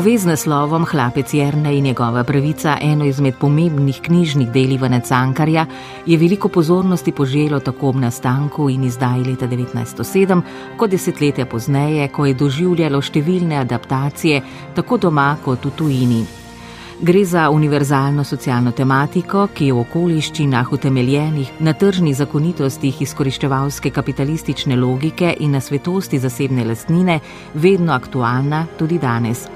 Pove z naslovom Hlapec Jerne in njegova pravica, eno izmed pomembnih knjižnih deli Ivana Cankarja, je veliko pozornosti poželo tako ob nastanku in izdaji leta 1907, kot desetletja pozneje, ko je doživljalo številne adaptacije tako doma kot v tujini. Gre za univerzalno socialno tematiko, ki je v okoliščinah utemeljenih na tržnih zakonitostih izkoriščevalske kapitalistične logike in na svetosti zasebne lastnine vedno aktualna tudi danes.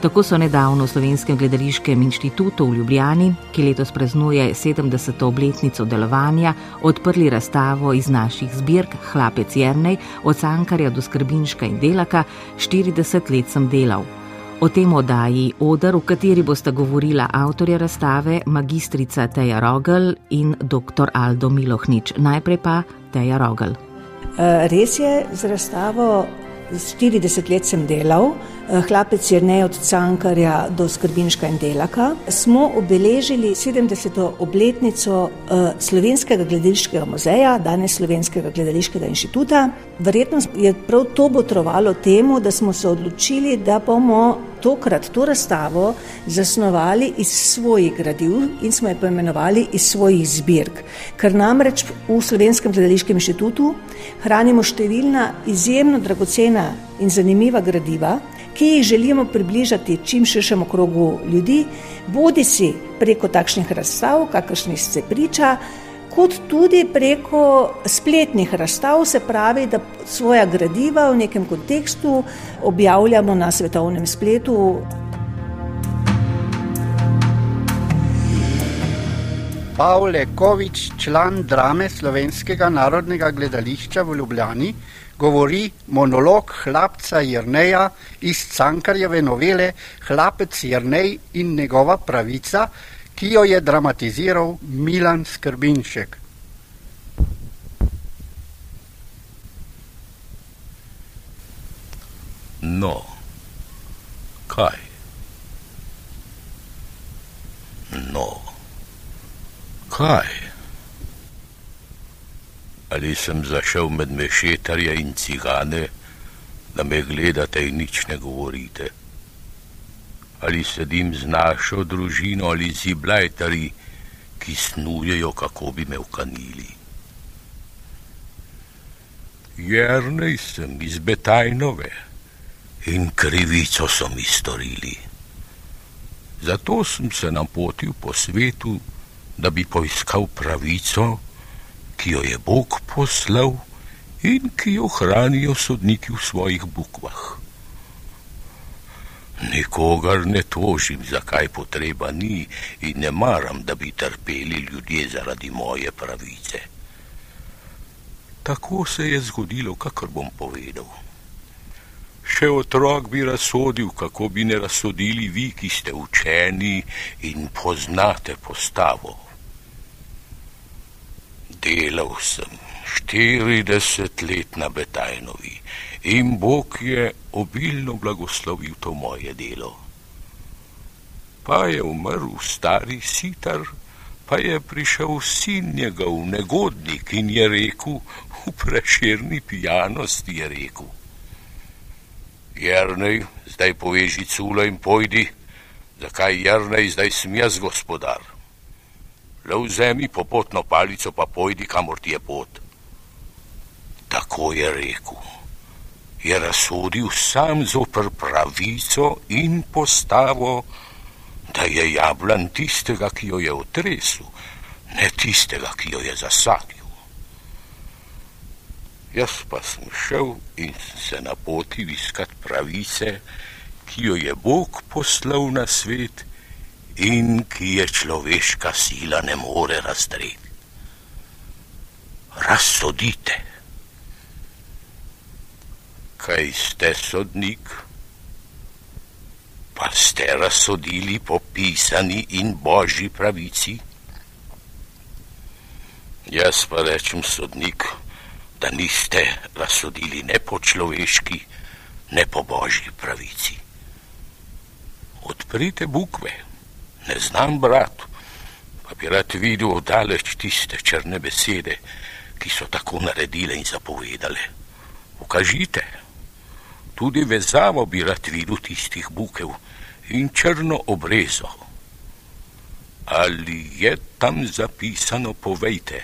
Tako so nedavno v Slovenskem gledališkem inštitutu v Ljubljani, ki letos praznuje 70. obletnico delovanja, odprli razstavo iz naših zbirk Hlapec Jrnej, od Sankarja do Skrbinška in Delaka, 40 let sem delal. O tem oddaji Odar, v kateri bosta govorila avtorja razstave, magistrica Teja Rogel in dr. Aldo Milohnič. Najprej pa Teja Rogel. Eh, res je, z razstavo 40 let sem delal, hlapec je ne od Cankarja do Skrbinška in Delaka. Smo obeležili 70. obletnico eh, Slovenskega gledališkega muzeja, danes Slovenskega gledališkega inštituta. Verjetno je prav to botrovalo temu, da smo se odločili, da bomo tokrat to razstavo zasnovali iz svojih gradiv in smo jo poimenovali iz svojih zbirk. Ker namreč v Slovenskem gledališkem inštitutu hranimo številna izjemno dragocena in zanimiva gradiva, ki jih želimo približati čim širšemu krogu ljudi, bodi si preko takšnih razstav, kakršnih se priča, kot tudi preko spletnih razstav, se pravi, da svoja gradiva v nekem kontekstu objavljamo na svetovnem spletu. Pavle Kovič, član drame Slovenskega narodnega gledališča v Ljubljani, govori monolog hlapca Jrneja iz Cankarjeve novele Hlapec Jrnej in njegova pravica, ki jo je dramatiziral Milan Skrbinšek. No, kaj? No, kaj? Ali sem zašel med mešetarje in cigane, da me gledate in nič ne govorite? ali sedim z našo družino ali ziblajtari, ki snujejo, kako bi me ukanili. Jernej sem iz Betajnove in krivico so mi storili. Zato sem se napotil po svetu, da bi poiskal pravico, ki jo je Bog poslal in ki jo hranijo sodniki v svojih bukvah. Nikogar ne tožim, zakaj potreba ni in ne maram, da bi trpeli ljudje zaradi moje pravice. Tako se je zgodilo, kakor bom povedal. Še otrok bi razsodil, kako bi ne razsodili vi, ki ste učeni in poznate postavo. Delal sem 40 let na Betajnovi in Bog je obilno blagoslovil to moje delo. Pa je umrl stari sitar, pa je prišel sin njegov negodnik in je rekel, v preširni pijanosti je rekel. Jrnej, zdaj poveži culo in pojdi, zakaj Jrnej zdaj smijas gospodar? Le vzemi popotno palico, pa pojdi, kamor ti je pot. Tako je rekel je razsodil sam zoper pravico in postavo, da je jablan tistega, ki jo je otresel, ne tistega, ki jo je zasadil. Jaz pa sem šel in se napotil iskat pravice, ki jo je Bog poslal na svet in ki je človeška sila ne more razdreti. Razsodite kaj ste sodnik? Pa ste razsodili po pisani in božji pravici? Jaz pa rečem, sodnik, da niste razsodili ne po človeški, ne po božji pravici. Odprite bukve, ne znam brat, pa bi rad videl oddaleč tiste črne besede, ki so tako naredile in zapovedale. Ukažite, tudi vezavo bi rad videl tistih bukev in črno obrezo. Ali je tam zapisano, povejte,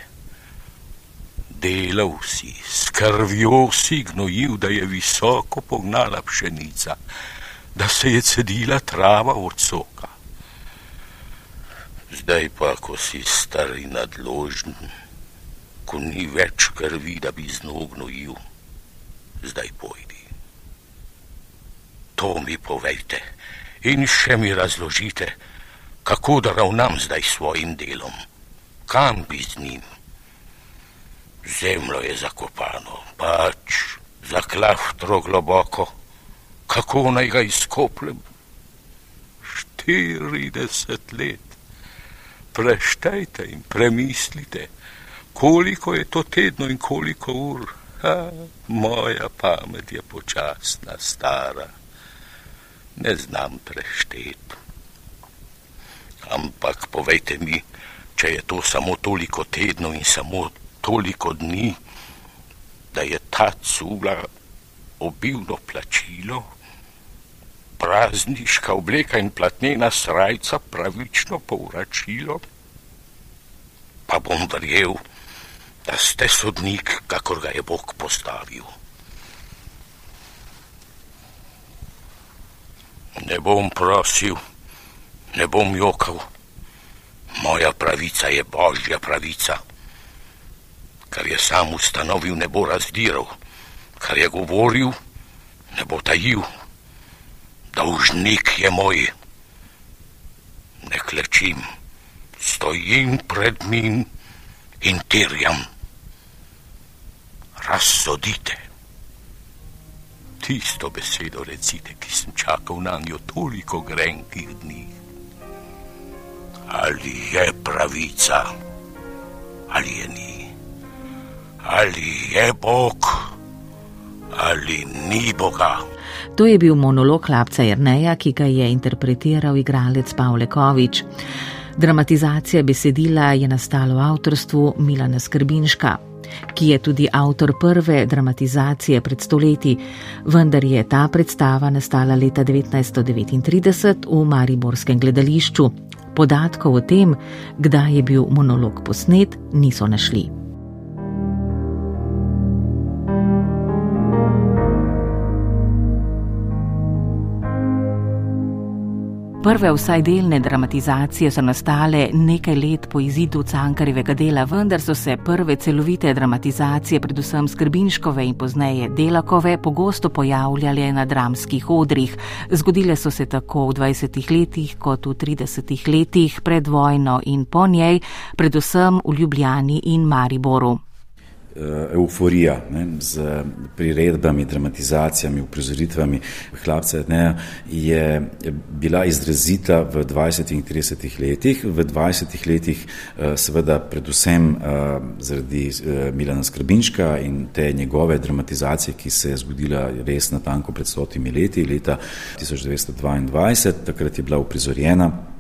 delal si, s krvjo si gnojil, da je visoko pognala pšenica, da se je cedila trava od soka. Zdaj pa, ko si star in nadložen, ko ni več krvi, da bi znov gnojil, zdaj pojdi. To mi povejte in še mi razložite, kako da ravnam zdaj s svojim delom, kam bi z njim. Zemljo je zakopano, pač zaklaftro globoko, kako naj ga izkopljem? Štirideset let. Preštejte in premislite, koliko je to tedno in koliko ur. Ha, moja pamet je počasna, stara. Ne znam prešteti. Ampak povejte mi, če je to samo toliko tednov in samo toliko dni, da je ta cula obilno plačilo, prazniška obleka in platnena srajca pravično povračilo, pa bom verjel, da ste sodnik, kakor ga je Bog postavil. Ne bom prosil, ne bom jokal, moja pravica je božja pravica kar je sam ustanovil, ne bo razdiral, kar je govoril, ne bo tajil. Dolžnik je moj. Ne klečim, stojim pred njim in terjam. Razsodite. Tisto besedo recite, ki sem čakal na njo toliko grenkih dni. Ali je pravica, ali je ni ali je Bog ali ni Boga. To je bil monolog hlapca Jrneja, ki ga je interpretiral igralec Pavle Kovič. Dramatizacija besedila je nastala v avtorstvu Milana Skrbinška, ki je tudi avtor prve dramatizacije pred stoletji, vendar je ta predstava nastala leta 1939 v Mariborskem gledališču. Podatkov o tem, kdaj je bil monolog posnet, niso našli. Prve vsaj delne dramatizacije so nastale nekaj let po izidu Cankarjevega dela, vendar so se prve celovite dramatizacije, predvsem Skrbinškove in pozneje Delakove, pogosto pojavljale na dramskih odrih. Zgodile so se tako v 20 letih kot v 30 letih pred vojno in po njej, predvsem v Ljubljani in Mariboru. Euforija ne, z priredbami, dramatizacijami, uprizoritvami Hlapca ne, je bila izrazita v 20 in 30 letih. V 20 letih, eh, seveda, predvsem eh, zaradi eh, Milana Skrbinška in te njegove dramatizacije, ki se je zgodila res na tanko pred stotimi leti, leta 1922, takrat je bila uprizorjena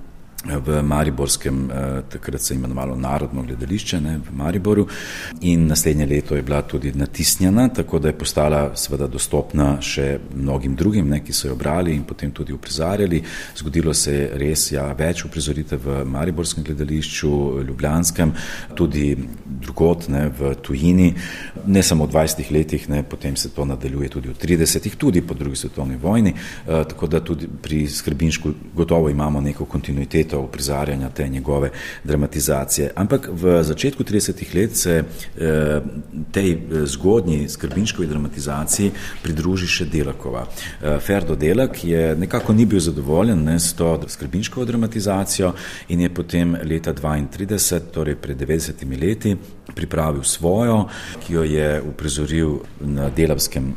v Mariborskem, eh, takrat se je imenovalo Narodno gledališče ne, v Mariboru. In naslednje leto je bila tudi natisnjena, tako da je postala seveda dostopna še mnogim drugim, ne, ki so jo brali in potem tudi uprizarjali. Zgodilo se je res ja, več uprizoritev v Mariborskem gledališču, Ljubljanskem, tudi drugot ne, v tujini, ne samo v 20 letih, ne, potem se to nadaljuje tudi v 30, tudi po drugi svetovni vojni, e, tako da tudi pri Skrbinšku gotovo imamo neko kontinuiteto elementov prizarjanja te njegove dramatizacije. Ampak v začetku 30-ih let se eh, tej eh, zgodnji skrbniškovi dramatizaciji pridruži še Delakova. Eh, Ferdo Delak je nekako ni bil zadovoljen ne, s to skrbniškovo dramatizacijo in je potem leta 32, torej pred 90 leti, pripravil svojo, ki jo je uprizoril na delavskem uh,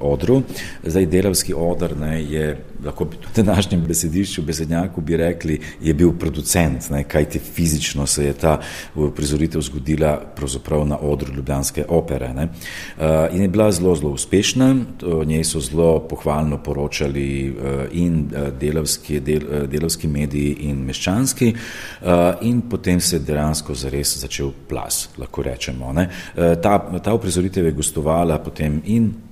odru. Zdaj delavski odr ne, je lahko bi v današnjem besedišču, besednjaku bi rekli, je bil producent, ne, kaj ti fizično se je ta prizoritev zgodila pravzaprav na odru Ljubljanske opere. Ne. Uh, in je bila zelo, zelo uspešna, o njej so zelo pohvalno poročali uh, in delavski, del, delavski mediji in meščanski uh, in potem se je dejansko zares začel plas, lahko rečemo. Ne. Uh, ta, ta uprizoritev je gostovala potem in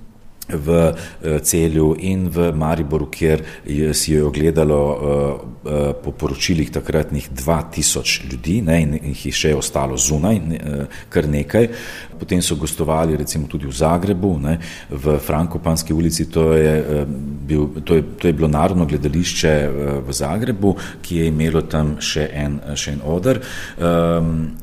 v eh, celju in v Mariboru, kjer je, si jo ogledalo uh, uh, po poročilih takratnih 2000 ljudi ne, in jih je še ostalo zunaj, kar nekaj. Potem so gostovali recimo tudi v Zagrebu, ne, v Frankopanski ulici, to je, bil, to, je, to je bilo narodno gledališče v Zagrebu, ki je imelo tam še en, še en odr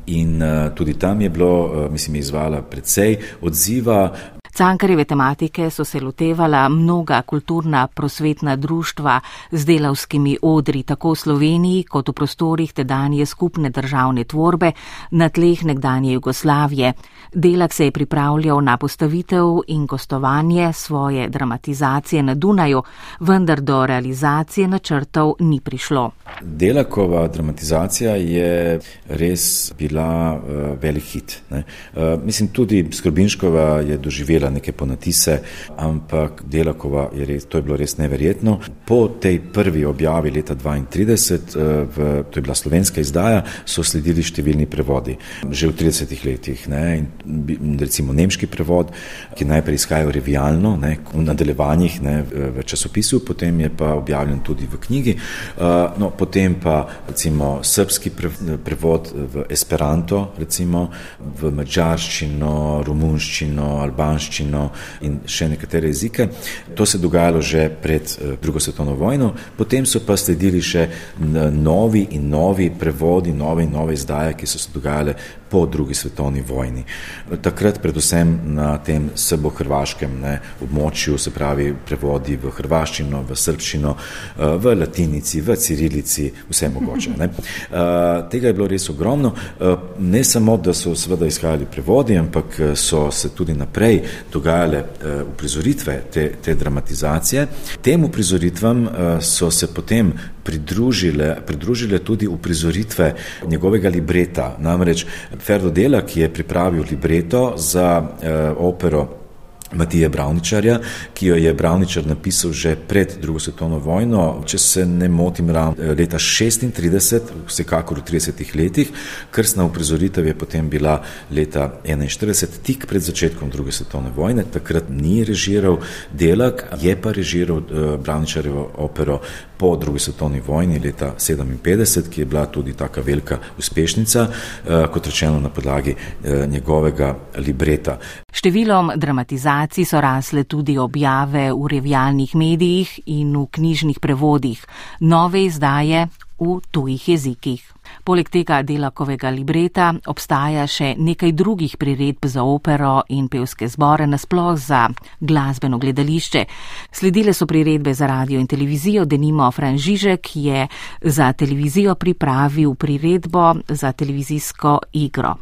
in tudi tam je bilo, mislim, izvala predvsej odziva. Cankarjeve tematike so se lotevala mnoga kulturna prosvetna društva z delavskimi odri tako v Sloveniji kot v prostorih tedanje skupne državne tvorbe na tleh nekdanje Jugoslavije. Delak se je pripravljal na postavitev in gostovanje svoje dramatizacije na Dunaju, vendar do realizacije načrtov ni prišlo. Delakova dramatizacija je res bila uh, velik hit. Uh, mislim, tudi Skrbinškova je doživela imela neke ponatise, ampak Delakova je res, to je bilo res neverjetno. Po tej prvi objavi leta 32, eh, v, to je bila slovenska izdaja, so sledili številni prevodi. Že v 30 letih, ne, in recimo nemški prevod, ki najprej izhajajo revijalno, ne, v nadaljevanjih ne, v časopisu, potem je pa objavljen tudi v knjigi, uh, no, potem pa recimo srpski prevod v esperanto, recimo v mačarščino, romunščino, albanščino, angliščino in še nekatere jezike. To se je dogajalo že pred eh, drugo svetovno vojno, potem so pa sledili še novi in novi prevodi, nove in nove izdaje, ki so se dogajale po drugi svetovni vojni. Takrat predvsem na tem srbo-hrvaškem območju, se pravi prevodi v hrvaščino, v srbščino, eh, v latinici, v cirilici, vse mogoče. Ne. Eh, tega je bilo res ogromno. Ne samo, da so seveda izhajali prevodi, ampak so se tudi naprej dogajale uprizoritve te, te dramatizacije. Tem uprizoritvam so se potem pridružile, pridružile tudi uprizoritve njegovega libreta. Namreč Ferdo Dela, ki je pripravil libreto za uh, opero Matije Bravničarja, ki jo je Bravničar napisal že pred drugo svetovno vojno, če se ne motim, leta 36, vsekakor v 30 letih, krstna uprizoritev je potem bila leta 41, tik pred začetkom druge svetovne vojne, takrat ni režiral Delak, je pa režiral uh, Bravničarjevo opero po drugi svetovni vojni leta 57, ki je bila tudi taka velika uspešnica, uh, kot rečeno na podlagi njegovega libreta. Številom dramatizacij so rasle tudi objave v revijalnih medijih in v knjižnih prevodih, nove izdaje v tujih jezikih. Poleg tega delakovega libreta obstaja še nekaj drugih priredb za opero in pevske zbore nasploh za glasbeno gledališče. Sledile so priredbe za radio in televizijo, denimo Fran Žižek je za televizijo pripravil priredbo za televizijsko igro.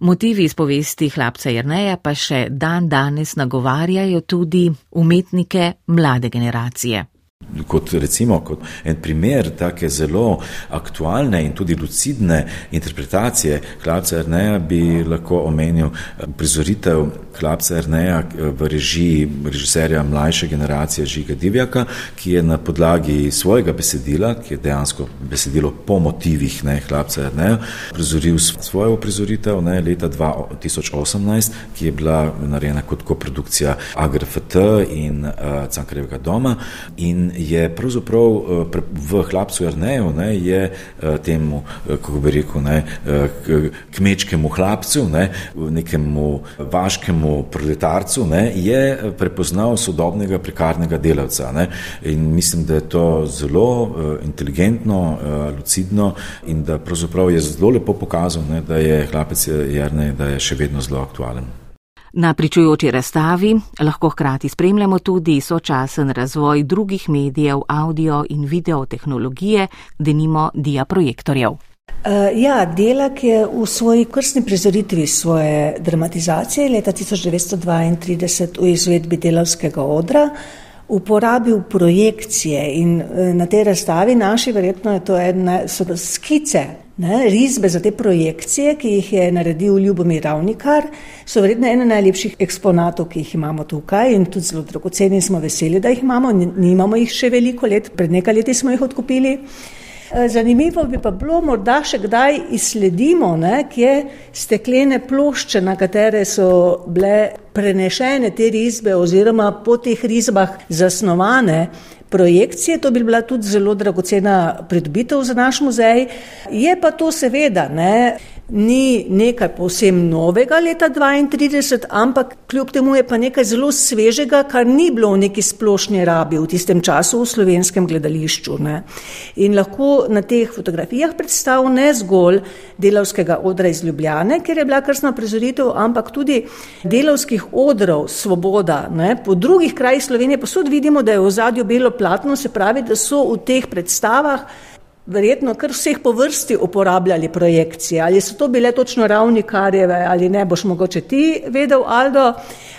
Motivi iz povesti hlapca Jrneja pa še dan danes nagovarjajo tudi umetnike mlade generacije. Kot recimo, kot en primer take zelo aktualne in tudi lucidne interpretacije Klapca Erneja bi lahko omenil eh, prizoritev Klapca Erneja eh, v režiji režiserja mlajše generacije Žiga Divjaka, ki je na podlagi svojega besedila, ki je dejansko besedilo po motivih ne, Klapca Erneja, prizoril svojo prizoritev ne, leta 2018, ki je bila narejena kot koprodukcija AGRFT in uh, Cankarevega doma in je pravzaprav eh, v hlapcu Arneju, ne, je eh, temu, eh, kako bi rekel, ne, kmečkemu hlapcu, ne, nekemu vaškemu proletarcu, ne, je prepoznal sodobnega prekarnega delavca. Ne, in mislim, da je to zelo inteligentno, lucidno in da pravzaprav je zelo lepo pokazal, ne, da je hlapec Jarnej, da je še vedno zelo aktualen. Na pričujoči razstavi lahko hkrati spremljamo tudi sočasen razvoj drugih medijev, audio in video tehnologije, denimo diaprojektorjev. Uh, ja, Delak je v svoji krstni prizoritvi svoje dramatizacije leta 1932 v izvedbi delavskega odra uporabil projekcije in na tej razstavi naši, verjetno je to ena, so skice Ne, risbe za te projekcije, ki jih je naredil Ljubomir Ravnikar, so verjetno ena najlepših eksponatov, ki jih imamo tukaj in tudi zelo dragoceni smo veseli, da jih imamo. Nimamo jih še veliko let, pred nekaj leti smo jih odkupili. E, zanimivo bi pa bilo, morda še kdaj izsledimo, ne, kje steklene plošče, na katere so bile prenešene te risbe oziroma po teh risbah zasnovane projekcije, to bi bila tudi zelo dragocena pridobitev za naš muzej. Je pa to seveda ne, ni nekaj povsem novega leta 32, ampak kljub temu je pa nekaj zelo svežega, kar ni bilo v neki splošni rabi v tistem času v slovenskem gledališču. Ne. In lahko na teh fotografijah predstav ne zgolj delavskega odra iz Ljubljane, ker je bila krstna prezoritev, ampak tudi delavskih odrov Svoboda. Ne. Po drugih krajih Slovenije posod vidimo, da je v zadju belo platno, se pravi, da so v teh predstavah verjetno kar vseh po vrsti uporabljali projekcije. Ali so to bile točno ravnikarjeve ali ne, boš mogoče ti vedel, Aldo.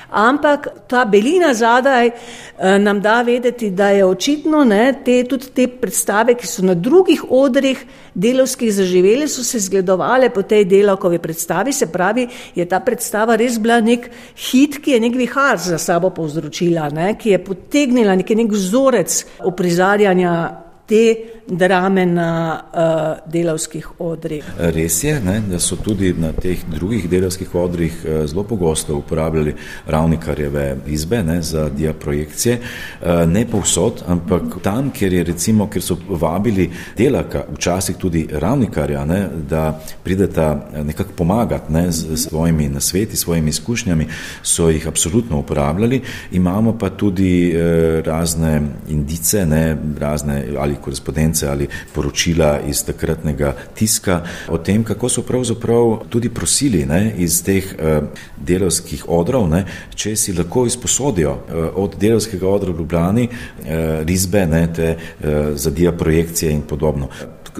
Ampak ta belina zadaj eh, nam da vedeti, da je očitno ne, te, tudi te predstave, ki so na drugih odrih delovskih zaživeli, so se zgledovale po tej delavkovi predstavi. Se pravi, je ta predstava res bila nek hit, ki je nek vihar za sabo povzročila, ne, ki je potegnila nek, vzorec uprizarjanja te drame na uh, delovskih odrih. Res je, ne, da so tudi na teh drugih delovskih odrih uh, zelo pogosto uporabljali ravnikarjeve izbe ne, za diaprojekcije. Uh, ne povsod, ampak tam, kjer, je, recimo, kjer so vabili delaka, včasih tudi ravnikarja, ne, da prideta nekako pomagati ne, z svojimi nasveti, svojimi izkušnjami, so jih absolutno uporabljali. Imamo pa tudi uh, razne indice, ne, razne ali korespondence ali poročila iz takratnega tiska o tem, kako so pravzaprav tudi prosili ne, iz teh uh, delovskih odrov, ne, če si lahko izposodijo uh, od delovskega odra v Ljubljani uh, risbe, ne, te uh, za diaprojekcije in podobno.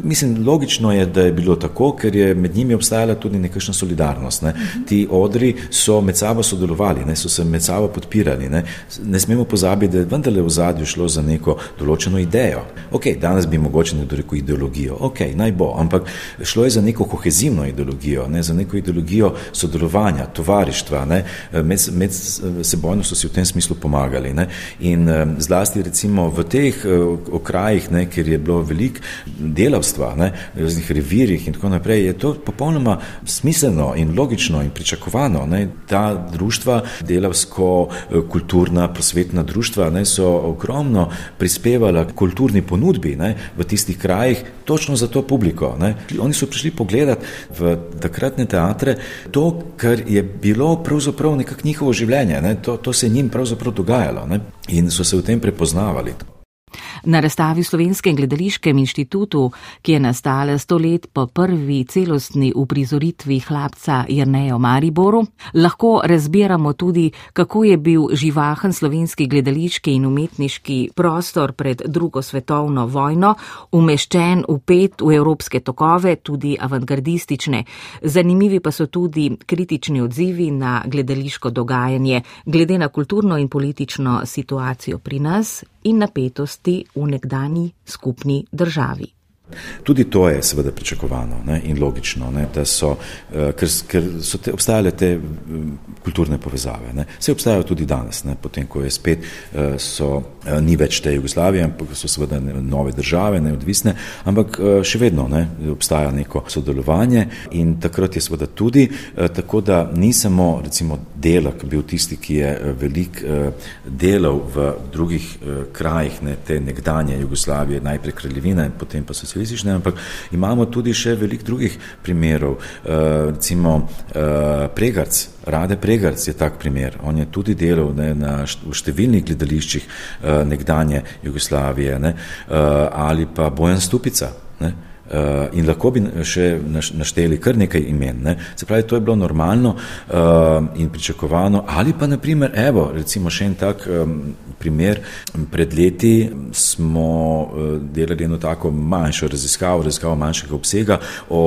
Mislim, logično je, da je bilo tako, ker je med njimi obstajala tudi nekakšna solidarnost. Ne. Ti odri so med sabo sodelovali, ne, so se med sabo podpirali. Ne. ne smemo pozabiti, da je vendarle v zadju šlo za neko določeno idejo. Ok, danes bi mogoče nekdo rekel ideologijo, ok, naj bo, ampak šlo je za neko kohezivno ideologijo, ne, za neko ideologijo sodelovanja, tovarištva, ne, med, med sebojno so si v tem smislu pomagali. Ne. In zlasti recimo v teh okrajih, ne, kjer je bilo veliko dela, delavstva, ne, raznih revirjih in tako naprej, je to popolnoma smiselno in logično in pričakovano. Ne. Ta društva, delavsko-kulturna, prosvetna društva, ne, so ogromno prispevala kulturni ponudbi ne, v tistih krajih, točno za to publiko. Ne. Oni so prišli pogledati v takratne teatre to, kar je bilo pravzaprav nekako njihovo življenje, ne. To, to se je njim pravzaprav dogajalo ne. in so se v tem prepoznavali. Na razstavi v Slovenskem gledališkem inštitutu, ki je nastala sto let po prvi celostni uprizoritvi hlapca Jrnejo Mariboru, lahko razbiramo tudi, kako je bil živahen slovenski gledališki in umetniški prostor pred drugo svetovno vojno umeščen upet v evropske tokove, tudi avantgardistične. Zanimivi pa so tudi kritični odzivi na gledališko dogajanje, glede na kulturno in politično situacijo pri nas in napetosti v nekdani skupni državi. Tudi to je seveda pričakovano ne, in logično, ne, da so, uh, ker, ker so te, obstajale te um, kulturne povezave. Ne. Vse obstajajo tudi danes, ne, potem ko je spet, uh, so, uh, ni več te Jugoslavije, ampak so seveda nove države, neodvisne, ampak še vedno ne, obstaja neko sodelovanje in takrat je seveda tudi, tako da ni samo recimo delak bil tisti, ki je velik delal v drugih krajih ne, te nekdanje Jugoslavije, najprej kraljevine, potem pa socializma socialistične, ampak imamo tudi še veliko drugih primerov. Uh, recimo uh, Pregarc, Rade Pregarc je tak primer. On je tudi delal ne, na, v številnih gledališčih uh, nekdanje Jugoslavije ne, uh, ali pa Bojan Stupica. Ne. Uh, in lahko bi še našteli kar nekaj imen. Ne. Se pravi, to je bilo normalno uh, in pričakovano. Ali pa, naprimer, evo, recimo še en tak um, primer. Pred leti smo uh, delali eno tako manjšo raziskavo, raziskavo manjšega obsega o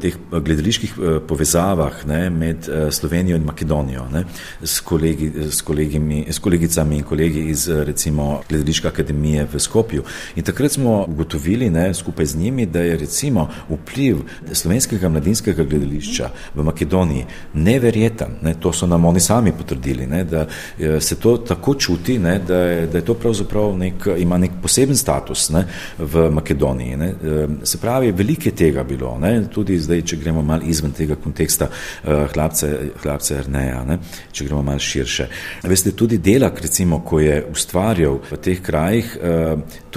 teh gledaliških uh, povezavah ne, med uh, Slovenijo in Makedonijo ne, s, kolegi, s, kolegimi, s kolegicami in kolegi iz recimo gledališke akademije v Skopju. In takrat smo ugotovili ne, skupaj z njimi, da je recimo vpliv slovenskega mladinskega gledališča v Makedoniji neverjeten. Ne, to so nam oni sami potrdili, ne, da eh, se to tako čuti, ne, da, je, da je to pravzaprav nek, ima nek poseben status ne, v Makedoniji. Ne. Eh, se pravi, veliko je tega bilo, ne, tudi zdaj, če gremo mal izven tega konteksta eh, hlapce, hlapce Erneja, ne, če gremo mal širše. Veste, tudi delak, recimo, ko je ustvarjal v teh krajih,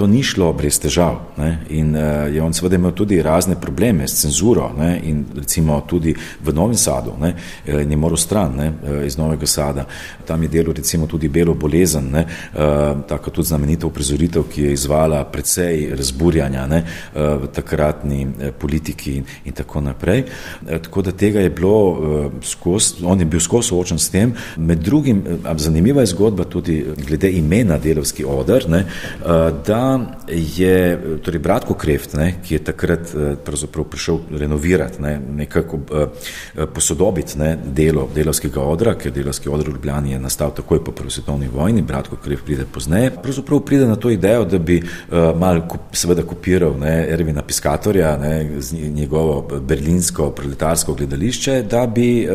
to ni šlo brez težav ne, in je on seveda imel tudi razne probleme s cenzuro ne, in recimo tudi v Novem Sadu ne, eh, in je moral stran ne, eh, iz Novega Sada. Tam je delal recimo tudi Belo bolezen, ne, eh, tako tudi znamenita uprizoritev, ki je izvala precej razburjanja ne, v takratni politiki in, in tako naprej. Tako da tega je bilo skozi, on je bil skozi soočen s tem. Med drugim, zanimiva je zgodba tudi glede imena delovski odr, ne, da je torej Bratko Kreft, ne, ki je takrat eh, prišel renovirati, ne, nekako eh, eh, posodobiti ne, delo delovskega odra, ker delovski odr v Ljubljani je nastal takoj po prvi svetovni vojni, Bratko Krev pride pozneje. Pravzaprav pride na to idejo, da bi mal seveda kopiral ne, Ervina Piskatorja, ne, njegovo berlinsko proletarsko gledališče, da bi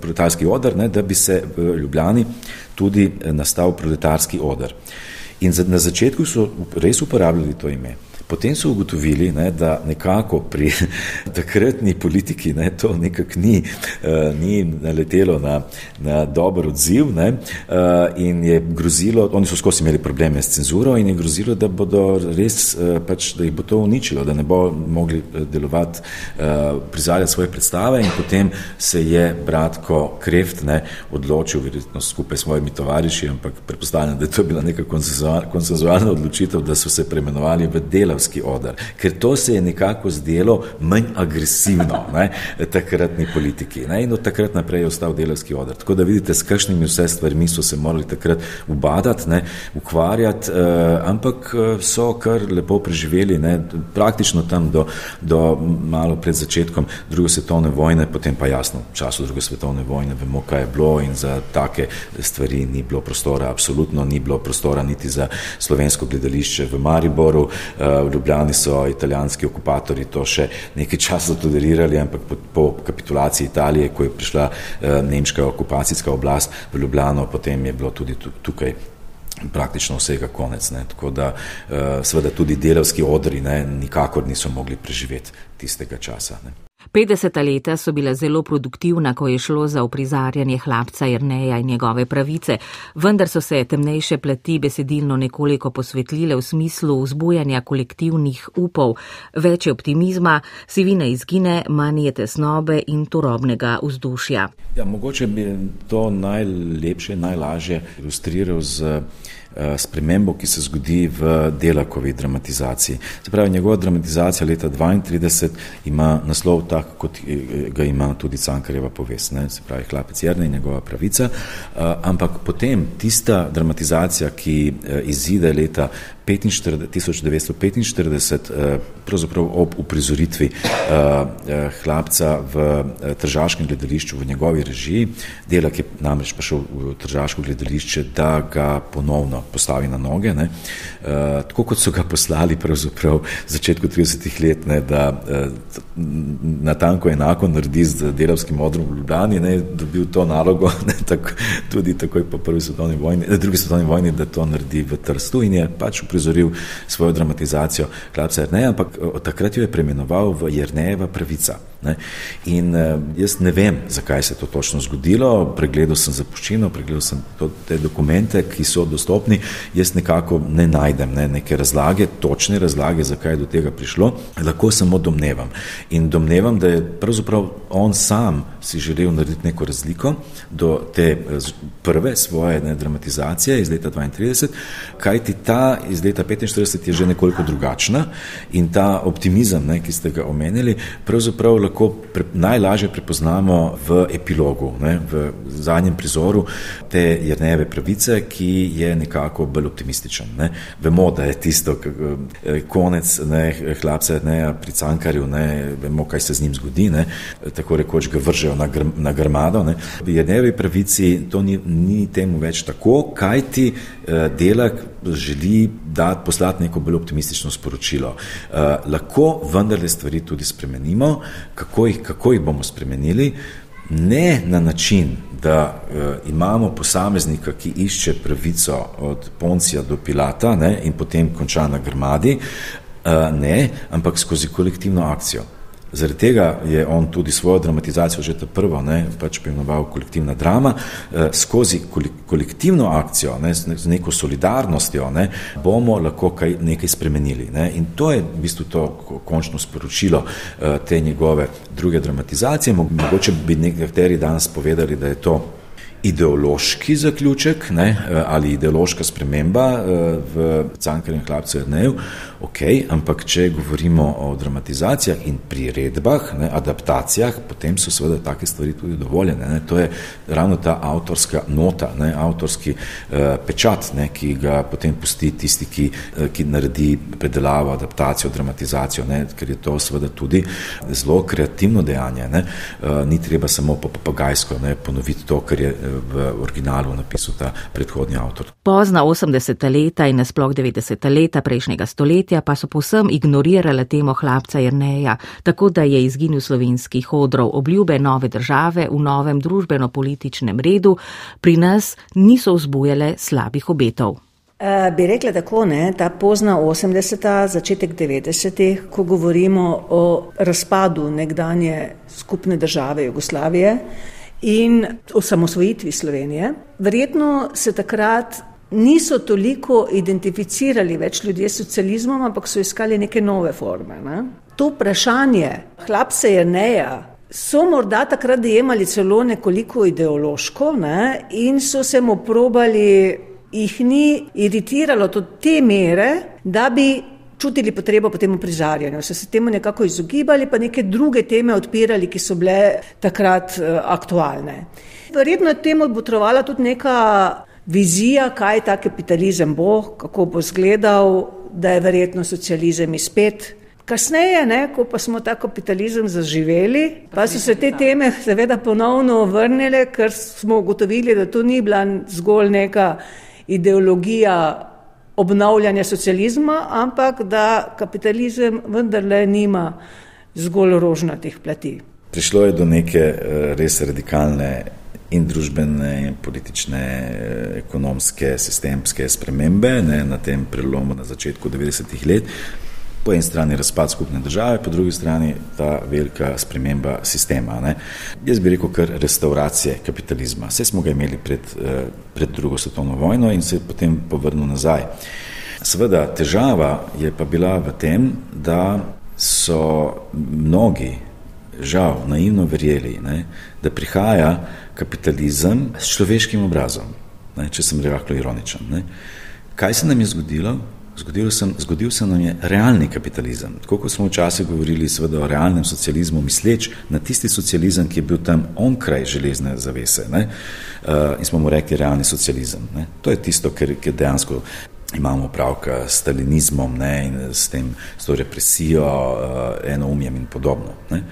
proletarski odr, ne, da bi se v Ljubljani tudi nastal proletarski odr. In na začetku so res uporabljali to ime. Potem so ugotovili, ne, da nekako pri takratni politiki ne, to nekako ni, uh, ni naletelo na, na dober odziv ne, uh, in je grozilo, oni so skozi imeli probleme s cenzuro in je grozilo, da bodo res, uh, pač, da jih bo to uničilo, da ne bo mogli delovati, uh, prizarjati svoje predstave in potem se je bratko Kreft ne, odločil, verjetno skupaj s svojimi tovariši, ampak predpostavljam, da je to bila neka konsenzualna odločitev, da so se premenovali v dela delavski odr, ker to se je nekako zdelo manj agresivno ne, takratni politiki. Ne, in od takrat naprej je ostal delavski odr. Tako da vidite, s kakšnimi vse stvarmi so se morali takrat ubadati, ne, ukvarjati, eh, ampak eh, so kar lepo preživeli, ne, praktično tam do, do malo pred začetkom druge svetovne vojne, potem pa jasno, v času druge svetovne vojne vemo, kaj je bilo in za take stvari ni bilo prostora, absolutno ni bilo prostora niti za slovensko gledališče v Mariboru, eh, v Ljubljani so italijanski okupatori to še nekaj časa tolerirali, ampak po, po kapitulaciji Italije, ko je prišla uh, nemška okupacijska oblast v Ljubljano, potem je bilo tudi tukaj praktično vsega konec. Ne. Tako da uh, seveda tudi delavski odri ne, nikakor niso mogli preživeti tistega časa. Ne. 50 leta so bila zelo produktivna, ko je šlo za uprizarjanje hlapca Jrneja in njegove pravice, vendar so se temnejše plati besedilno nekoliko posvetlile v smislu vzbujanja kolektivnih upov, več optimizma, sivina izgine, manje tesnobe in turobnega vzdušja. Ja, mogoče bi to najlepše, najlažje ilustriral z spremembo, ki se zgodi v delakovi dramatizaciji. Se pravi, njegova dramatizacija leta 32 ima naslov tak, kot ga ima tudi Cankarjeva povest, ne? se pravi, hlapec Jerne in njegova pravica, uh, ampak potem tista dramatizacija, ki uh, izide leta 45, 1945, uh, pravzaprav ob uprizoritvi uh, hlapca v Tržaškem gledališču v njegovi režiji, delak je namreč prišel v Tržaško gledališče, da ga ponovno postavi na noge. Ne. Tako kot so ga poslali v začetku 30-ih let, ne, da uh, natanko enako naredi z delavskim odrom v Ljubljani, ne, dobil to nalogo ne, tak, tudi takoj po prvi svetovni vojni, ne, drugi svetovni vojni, da to naredi v Trstu in je pač uprizoril svojo dramatizacijo Klapca Jerneja, ampak od takrat jo je premenoval v Jernejeva pravica. Ne. In uh, jaz ne vem, zakaj se je to točno zgodilo. Pregledal sem zapuščino, pregledal sem to, te dokumente, ki so dostopni. Jaz nekako ne najdem ne, neke razlage, točne razlage, zakaj je do tega prišlo. Lahko samo domnevam. In domnevam, da je pravzaprav on sam si želel narediti neko razliko do te eh, prve svoje ne, dramatizacije iz leta 32, kajti ta iz leta 45 je že nekoliko drugačna in ta optimizem, ne, ki ste ga omenili, pravzaprav lahko pre, najlažje prepoznamo v epilogu, ne, v zadnjem prizoru te Jrneve pravice, ki je nekako bolj optimističen. Ne. Vemo, da je tisto eh, konec ne, hlapca ne, pri Cankarju, ne, vemo, kaj se z njim zgodi, ne, tako rekoč ga vržejo na, gr, na grmado. Ne. V Jrnevi pravici to ni, ni temu več tako, kaj ti eh, delak želi dati, poslati neko bolj optimistično sporočilo. Uh, lahko vendarle stvari tudi spremenimo, kako jih, kako jih bomo spremenili, ne na način, da uh, imamo posameznika, ki išče pravico od Poncija do Pilata ne, in potem konča na grmadi, uh, ne, ampak skozi kolektivno akcijo. Zaradi tega je on tudi svojo dramatizacijo, že ta prvo, ne, pač poimenoval kolektivna drama, eh, skozi kolektivno akcijo, ne, z neko solidarnostjo, ne, bomo lahko kaj, nekaj spremenili. Ne. In to je v bistvu to končno sporočilo eh, te njegove druge dramatizacije. Mogoče bi nekateri danes povedali, da je to ideološki zaključek ne, eh, ali ideološka sprememba eh, v Cankarjem hlapcu Jrneju, ok, ampak če govorimo o dramatizacijah in priredbah, ne, adaptacijah, potem so seveda take stvari tudi dovoljene. Ne. To je ravno ta avtorska nota, ne, avtorski uh, pečat, ne, ki ga potem pusti tisti, ki, uh, ki naredi predelavo, adaptacijo, dramatizacijo, ne, ker je to seveda tudi zelo kreativno dejanje. Ne. Uh, ni treba samo po papagajsko ne, ponoviti to, kar je v originalu napisal ta predhodni avtor. Pozna 80. leta in nasploh 90. leta prejšnjega stoletja pa so povsem ignorirale temo hlapca Jrneja, tako da je izginil slovenskih odrov obljube nove države v novem družbeno-političnem redu, pri nas niso vzbujale slabih obetov. Uh, bi rekla tako, ne, ta pozna 80-ta, začetek 90-ih, ko govorimo o razpadu nekdanje skupne države Jugoslavije, in osamosvojitvi Slovenije. Verjetno se takrat niso toliko identificirali več ljudje s socializmom, ampak so iskali neke nove forme. Ne? To vprašanje hlapse je neja. So morda takrat dojemali celo nekoliko ideološko ne? in so se mu probali, jih ni iritiralo do te mere, da bi čutili potrebo po tem prizarjanju, so se temu nekako izogibali, pa neke druge teme odpirali, ki so bile takrat uh, aktualne. Verjetno je temu botrovala tudi neka vizija, kaj ta kapitalizem bo, kako bo izgledal, da je verjetno socializem izpet. Kasneje, ne, ko pa smo ta kapitalizem zaživeli, pa so se te teme seveda ponovno vrnile, ker smo ugotovili, da to ni bila zgolj neka ideologija obnavljanja socializma, ampak da kapitalizem vendarle nima zgolj rožnatih plati. Prišlo je do neke eh, res radikalne in družbene, politične, ekonomske, sistemske spremembe ne, na tem prelomu na začetku 90-ih let. Po eni strani razpad skupne države, po drugi strani ta velika sprememba sistema. Ne. Jaz bi rekel, kar restauracije kapitalizma. Vse smo ga imeli pred, pred drugo svetovno vojno in se je potem povrnil nazaj. Seveda, težava je pa bila v tem, da so mnogi, žal, naivno verjeli, ne, da prihaja kapitalizem s človeškim obrazom, ne, če sem rehko ironičen. Ne. Kaj se nam je zgodilo? Zgodil, sem, zgodil se nam je realni kapitalizem. Tako kot smo včasih govorili o realnem socializmu, misleč na tisti socializem, ki je bil tam onkraj železne zavese. Uh, in smo mu rekli realni socializem. Ne? To je tisto, kar, kar dejansko imamo pravka s stalinizmom ne? in s, tem, s to represijo, uh, enoumjem in podobno. Ne?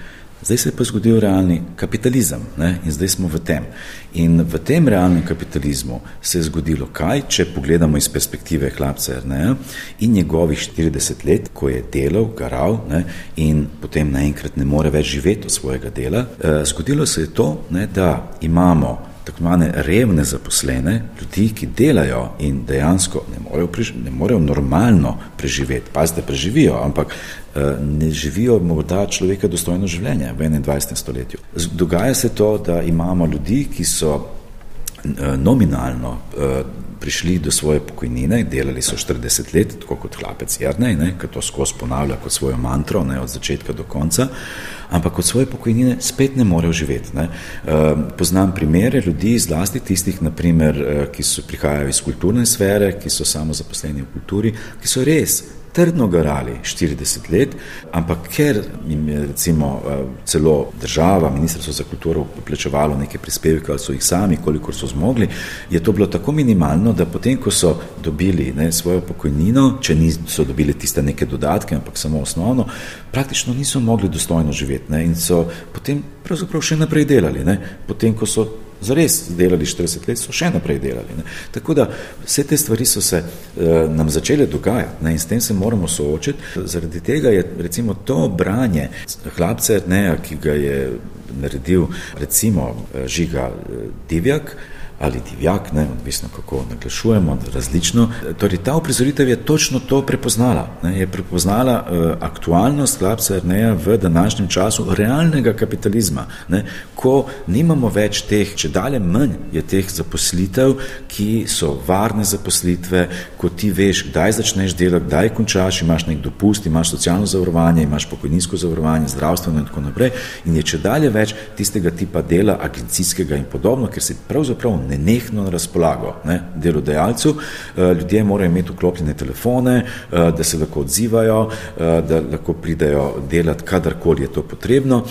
Zdaj se je pa zgodil realni kapitalizem ne? in zdaj smo v tem. In v tem realnem kapitalizmu se je zgodilo kaj, če pogledamo iz perspektive hlapca Erneja in njegovih 40 let, ko je delal, garal ne? in potem naenkrat ne more več živeti od svojega dela. Eh, zgodilo se je to, ne, da imamo tako imenovane revne zaposlene, ljudi, ki delajo in dejansko ne morejo, prež ne morejo normalno preživeti. Pazite, preživijo, ampak eh, ne živijo morda človeka dostojno življenje v 21. stoletju. Dogaja se to, da imamo ljudi, ki so eh, nominalno eh, prišli do svoje pokojnine, delali so 40 let, tako kot hlapec Jrnej, ki to skozi ponavlja kot svojo mantro, ne, od začetka do konca, ampak od svoje pokojnine spet ne morejo živeti. Ne. Ehm, poznam primere ljudi, zlasti tistih, naprimer, eh, ki prihajajo iz kulturne sfere, ki so samo zaposleni v kulturi, ki so res trdno garali 40 let, ampak ker jim je recimo eh, celo država, Ministrstvo za kulturo plačevalo neke prispevke ali so jih sami, kolikor so zmogli, je to bilo tako minimalno, da potem, ko so dobili ne, svojo pokojnino, če niso dobili tiste neke dodatke, ampak samo osnovno, praktično niso mogli dostojno živeti ne, in so potem pravzaprav še naprej delali, ne, potem, ko so zares delali 40 let, so še naprej delali. Ne. Tako da vse te stvari so se uh, nam začele dogajati ne, in s tem se moramo soočiti. Zaradi tega je recimo to branje hlapce, ne, ki ga je naredil recimo eh, Žiga eh, Divjak, ali divjak, ne, odvisno kako naglašujemo, različno. Torej, ta uprizoritev je točno to prepoznala. Ne, je prepoznala uh, aktualnost Klapsa Erneja v današnjem času realnega kapitalizma, ne, ko nimamo več teh, če dalje manj je teh zaposlitev, ki so varne zaposlitve, ko ti veš, kdaj začneš delati, kdaj končaš, imaš nek dopust, imaš socialno zavarovanje, imaš pokojninsko zavarovanje, zdravstveno in tako naprej. In je če dalje več tistega tipa dela, agencijskega in podobno, ker se pravzaprav nenehno na razpolago ne, delodajalcu. Eh, ljudje morajo imeti vklopljene telefone, eh, da se lahko odzivajo, eh, da lahko pridejo delati, kadarkoli je to potrebno.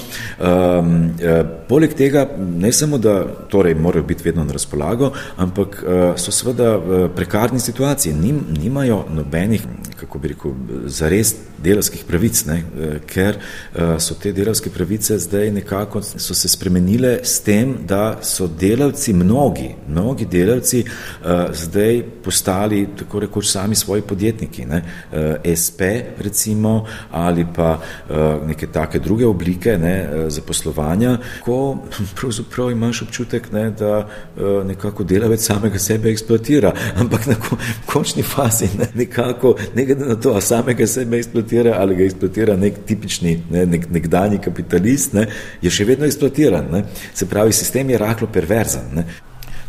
Poleg tega, ne samo, da torej morajo biti vedno na razpolago, ampak so seveda v prekarni situaciji, Nim, nimajo nobenih, kako bi rekel, zares delavskih pravic, ne, ker so te delavske pravice zdaj nekako so se spremenile s tem, da so delavci mnogi mnogi delavci uh, zdaj postali tako rekoč sami svoji podjetniki, ne? Uh, SP recimo ali pa uh, neke take druge oblike ne, zaposlovanja, ko pravzaprav imaš občutek, ne, da uh, nekako delavec samega sebe eksploatira, ampak na ko, končni fazi ne, nekako, ne glede na to, a samega sebe eksploatira ali ga eksploatira nek tipični, ne, nek, nekdani kapitalist, ne, je še vedno eksploatiran. Ne. Se pravi, sistem je rahlo perverzen. Ne.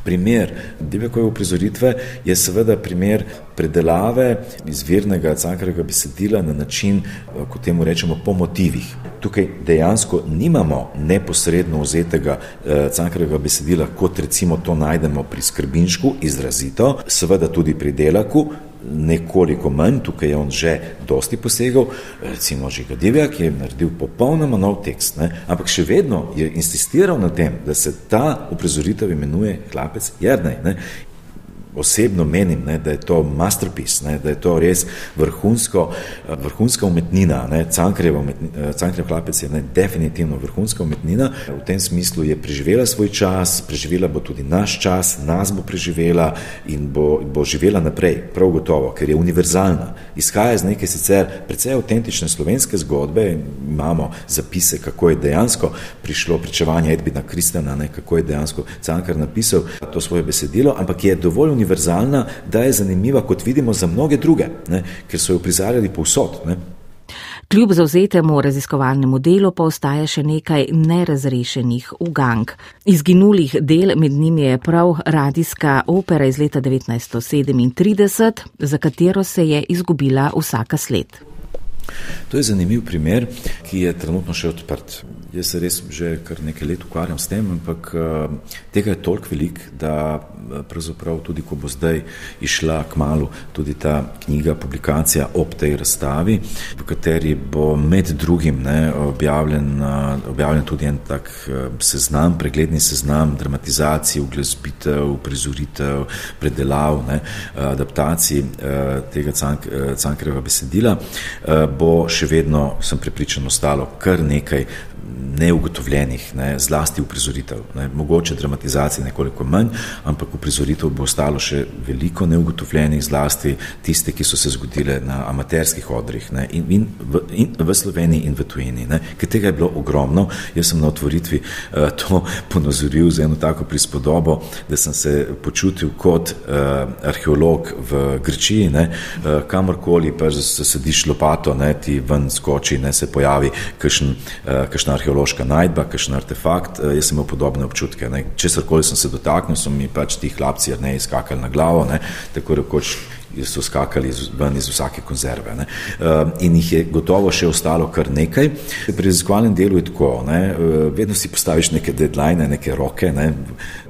Primer Divjakove uprizoritve je seveda primer predelave izvirnega cankarega besedila na način, kot temu rečemo, po motivih. Tukaj dejansko nimamo neposredno vzetega eh, cankarega besedila, kot recimo to najdemo pri skrbinšku, izrazito, seveda tudi pri delaku, nekoliko manj, tukaj je on že dosti posegal, recimo Žiga Divjak je naredil popolnoma nov tekst, ne? ampak še vedno je insistiral na tem, da se ta uprizoritev imenuje Klapec Jernej. Ne? Osebno menim, ne, da je to masterpiece, ne, da je to res vrhunsko, vrhunska umetnina. Cankarjev hlapec je ne, definitivno vrhunska umetnina. V tem smislu je preživela svoj čas, preživela bo tudi naš čas, nas bo preživela in bo, bo živela naprej, prav gotovo, ker je univerzalna. Izhaja iz neke sicer precej avtentične slovenske zgodbe, imamo zapise, kako je dejansko prišlo pričevanje Edbina Kristjana, ne, kako je dejansko Cankar napisal to svoje besedilo, ampak je dovolj univerzalna, da je zanimiva, kot vidimo, za mnoge druge, ne, ker so jo prizarjali povsod. Ne. Kljub zauzetemu raziskovalnemu delu pa ostaja še nekaj nerazrešenih ugank. Izginulih del med njimi je prav radijska opera iz leta 1937, za katero se je izgubila vsaka sled. To je zanimiv primer, ki je trenutno še odprt. Jaz se res že kar nekaj let ukvarjam s tem, ampak uh, tega je toliko velik, da pravzaprav tudi, ko bo zdaj išla k malu tudi ta knjiga, publikacija ob tej razstavi, v kateri bo med drugim ne, objavljen, objavljen tudi en tak uh, seznam, pregledni seznam dramatizacij, uglesbitev, prizoritev, predelav, ne, adaptacij uh, tega cank, uh, cankreva besedila, bo še vedno, sem prepričan, ostalo kar nekaj neugotovljenih, ne, zlasti uprizoritev. Ne. Mogoče dramatizacije nekoliko manj, ampak uprizoritev bo ostalo še veliko neugotovljenih, zlasti tiste, ki so se zgodile na amaterskih odrih ne, in, in, v, in v Sloveniji in v tujini. Ker tega je bilo ogromno, jaz sem na otvoritvi uh, to ponazoril z eno tako prispodobo, da sem se počutil kot uh, arheolog v Grčiji, ne, uh, kamorkoli pa se sediš lopato, ne, ti ven skoči, ne se pojavi kakšen, uh, kakšna arheološka najdba, kakšen artefakt. Uh, jaz sem imel podobne občutke. Česar koli sem se dotaknil, so mi pač ti hlapci ne izkakali na glavo, ne, tako rekoč so skakali ven iz vsake konzerve. Ne. In jih je gotovo še ostalo kar nekaj. Pri raziskovalnem delu je tako, ne, vedno si postaviš neke deadline, neke roke, ne,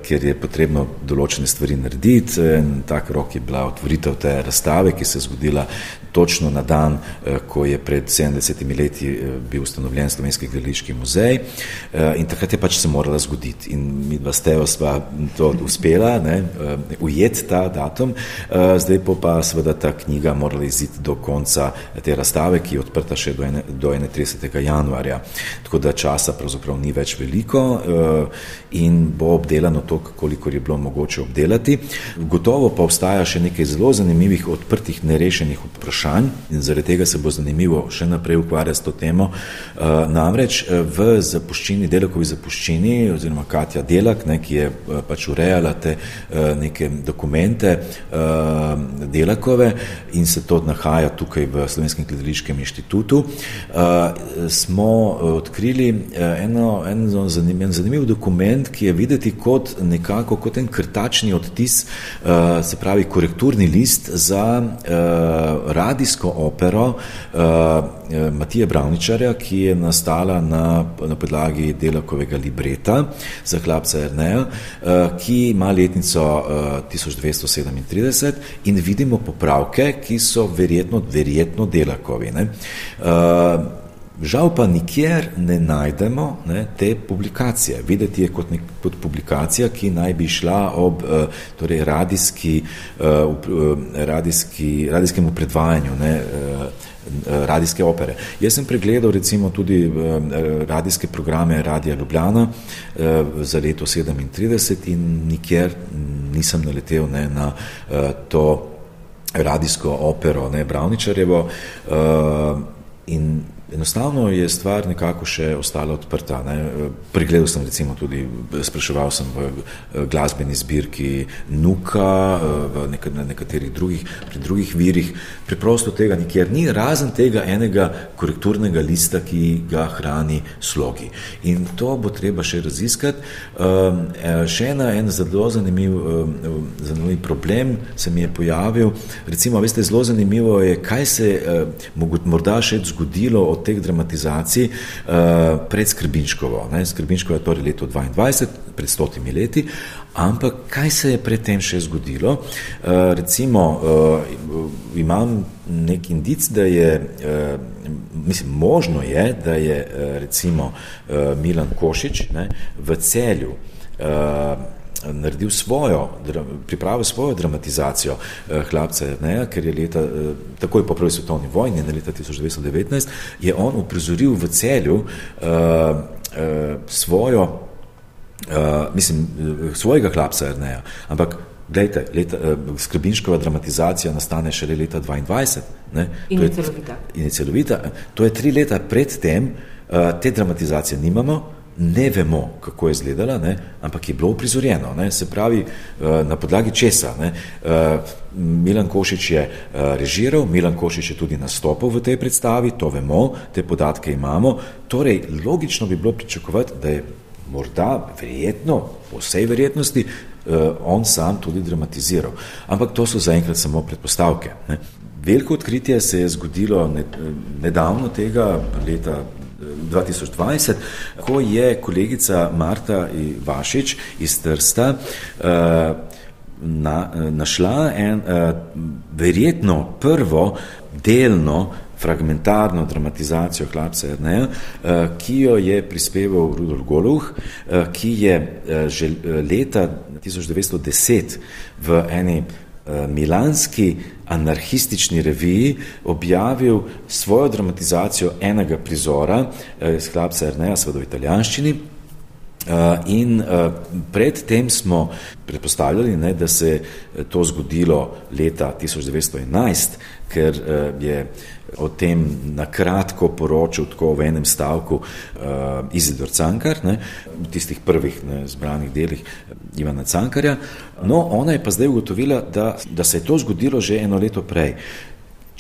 ker je potrebno določene stvari narediti. In tak rok je bila otvoritev te razstave, ki se je zgodila točno na dan, eh, ko je pred 70 leti eh, bil ustanovljen Slovenski gledališki muzej eh, in takrat je pač se morala zgoditi in mi dva stejo sva to uspela, ne, ujet ta datum, zdaj pa pa seveda ta knjiga morala iziti do konca te razstave, ki je odprta še do, ene, do 31. januarja. Tako da časa pravzaprav ni več veliko in bo obdelano to, koliko je bilo mogoče obdelati. Gotovo pa obstaja še nekaj zelo zanimivih odprtih, nerešenih vprašanj in zaradi tega se bo zanimivo še naprej ukvarjati s to temo. Uh, namreč eh, v zapuščini, Delakovi zapuščini, oziroma Katja Delak, ne, ki je uh, pač urejala te neke dokumente Delakove in se to nahaja tukaj v Slovenskem gledališkem inštitutu, smo odkrili eno, eno zanimiv, zanimiv dokument, ki je videti kot nekako kot en krtačni odtis, uh, se pravi korekturni list za uh, radijsko opero uh, Matije Bravničarja, ki je nastala na, na podlagi Delakovega libreta za hlapca Erneja, ki ima letnico uh, 1237 in vidimo popravke, ki so verjetno, verjetno Delakovi. Uh, Žal pa nikjer ne najdemo ne, te publikacije. Videti je kot, nek, kot publikacija, ki naj bi šla ob torej radijski, radijski, radijskemu predvajanju ne, radijske opere. Jaz sem pregledal recimo tudi radijske programe Radija Ljubljana za leto 37 in nikjer nisem naletel ne, na to radijsko opero ne, Bravničarjevo in Enostavno je stvar nekako še ostala odprta. Ne. Pregledal sem recimo tudi, spraševal sem v eh, glasbeni zbirki Nuka, eh, v neka, nekaterih drugih, pri drugih virih. Preprosto tega nikjer ni, razen tega enega korekturnega lista, ki ga hrani slogi. In to bo treba še raziskati. Um, še ena, en zelo zanimiv, um, zanimiv problem se mi je pojavil. Recimo, veste, zelo zanimivo je, kaj se morda še zgodilo od teh dramatizacij uh, pred Skrbinškovo. Ne? Skrbinškovo je torej leto 22, pred stotimi leti, ampak kaj se je predtem še zgodilo? Uh, recimo, uh, imam nek indic, da je, uh, mislim, možno je, da je uh, recimo uh, Milan Košič ne, v celju uh, naredil svojo, pripravil svojo dramatizacijo eh, Hlapca Erneja, ker je leta, eh, takoj po prvi svetovni vojni, na leta 1919, je on uprizoril v celju uh, uh, svojo, uh, mislim, svojega Hlapca Erneja, ampak Glejte, leta, uh, skrbinškova dramatizacija nastane šele leta 22. Ne? In je celovita. In je celovita. To je tri leta pred tem, uh, te dramatizacije nimamo, ne vemo, kako je izgledala, ne, ampak je bilo uprizorjeno. Ne, se pravi, eh, na podlagi česa. Ne, eh, Milan Košič je eh, režiral, Milan Košič je tudi nastopil v tej predstavi, to vemo, te podatke imamo. Torej, logično bi bilo pričakovati, da je morda, verjetno, po vsej verjetnosti, on sam tudi dramatiziral. Ampak to so zaenkrat samo predpostavke. Ne. Veliko odkritje se je zgodilo nedavno tega leta 2020, ko je kolegica Marta Vašič iz Trsta uh, na, našla en, uh, verjetno prvo delno fragmentarno dramatizacijo Hlapca Erneja, ki jo je prispeval Rudolf Goluh, uh, ki je že leta 1910 v eni milanski anarhistični reviji objavil svojo dramatizacijo enega prizora iz Hlapca Erneja, seveda v italijanščini. In predtem smo predpostavljali, ne, da se je to zgodilo leta 1911, ker je o tem na kratko poročil tako v enem stavku uh, Izidor Cankar, ne, v tistih prvih ne, zbranih delih Ivana Cankarja. No, ona je pa zdaj ugotovila, da, da se je to zgodilo že eno leto prej.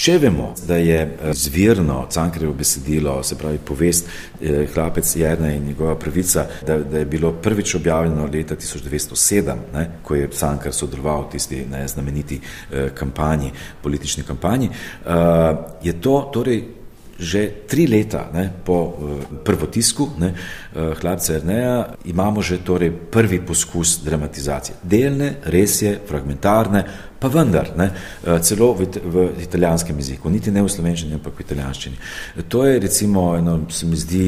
Če vemo, da je eh, zvirno Cankarjevo besedilo, se pravi povest eh, Hlapec Jerne in njegova pravica, da, da je bilo prvič objavljeno leta 1907, ne, ko je Cankar sodeloval v tisti ne, znameniti eh, kampanji, politični kampanji, uh, je to torej že tri leta ne, po uh, prvotisku ne, Hlapca Jerneja imamo že torej prvi poskus dramatizacije. Delne, res je, fragmentarne, pa vendar, ne, uh, celo v, v italijanskem jeziku, niti ne v slovenščini, ampak v italijanščini. To je recimo eno, se mi zdi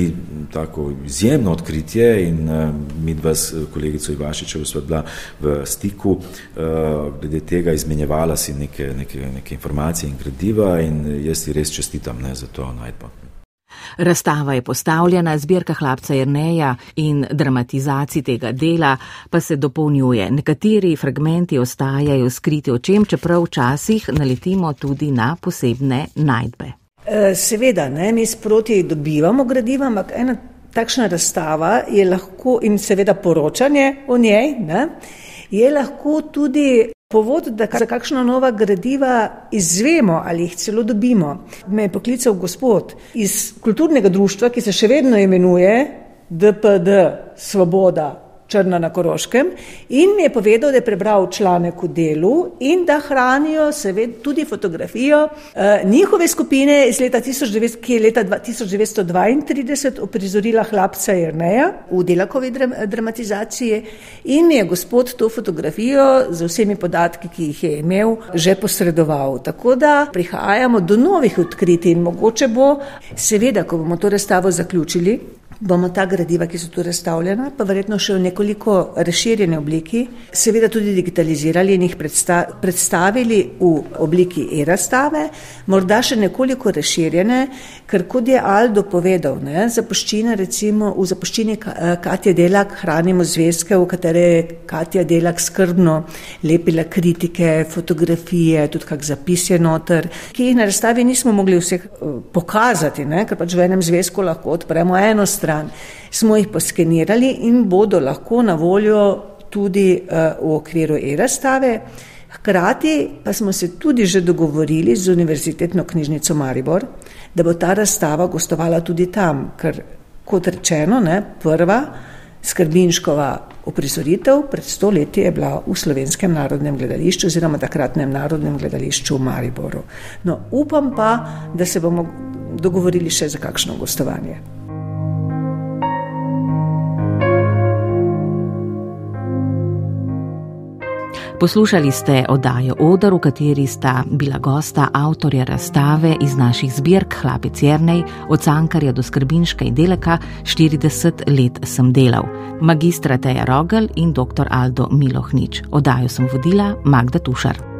tako izjemno odkritje in uh, mi dva s kolegico Ivašičevo sva bila v stiku, uh, glede tega izmenjevala si neke, neke, neke informacije in gradiva in jaz ti res čestitam ne, za to najdbo. Razstava je postavljena, zbirka hlapca Jrneja in dramatizacij tega dela pa se dopolnjuje. Nekateri fragmenti ostajajo skriti očem, čeprav včasih naletimo tudi na posebne najdbe. E, seveda, ne, mi sproti dobivamo gradiva, ampak ena takšna razstava je lahko in seveda poročanje o njej, ne, je lahko tudi povod, da za kakšno nova gradiva izvemo ali jih celo dobimo. Me je poklical gospod iz kulturnega društva, ki se še vedno imenuje DPD Svoboda Črna na Koroškem in mi je povedal, da je prebral članek v delu in da hranijo seveda tudi fotografijo eh, njihove skupine iz leta 1900, ki je leta 1932 oprizorila hlapca Jerneja v delakovi dram, dramatizaciji in mi je gospod to fotografijo z vsemi podatki, ki jih je imel, že posredoval. Tako da prihajamo do novih odkritij in mogoče bo, seveda, ko bomo to razstavo zaključili, bomo ta gradiva, ki so tu razstavljena, pa verjetno še v nekoliko razširjeni obliki, seveda tudi digitalizirali in jih predsta predstavili v obliki e-razstave, morda še nekoliko razširjene, ker kot je Aldo povedal, ne, zapuščina recimo v zapuščini Katja Delak hranimo zvezke, v katere je Katja Delak skrbno lepila kritike, fotografije, tudi kak zapis je noter, ki jih na razstavi nismo mogli vseh uh, pokazati, ne, ker pač v enem zvezku lahko odpremo eno stran stran. Smo jih poskenirali in bodo lahko na voljo tudi uh, v okviru e-razstave. Hkrati pa smo se tudi že dogovorili z Univerzitetno knjižnico Maribor, da bo ta razstava gostovala tudi tam, ker kot rečeno, ne, prva skrbinškova uprizoritev pred sto leti je bila v Slovenskem narodnem gledališču oziroma takratnem narodnem gledališču v Mariboru. No, upam pa, da se bomo dogovorili še za kakšno gostovanje. Poslušali ste oddajo Odor, v kateri sta bila gosta avtorja razstave iz naših zbirk Hlapec Jrnej, od Cankarja do Skrbinška in Deleka 40 let sem delal, magistra Teja Rogel in dr. Aldo Milohnič. Oddajo sem vodila Magda Tušar.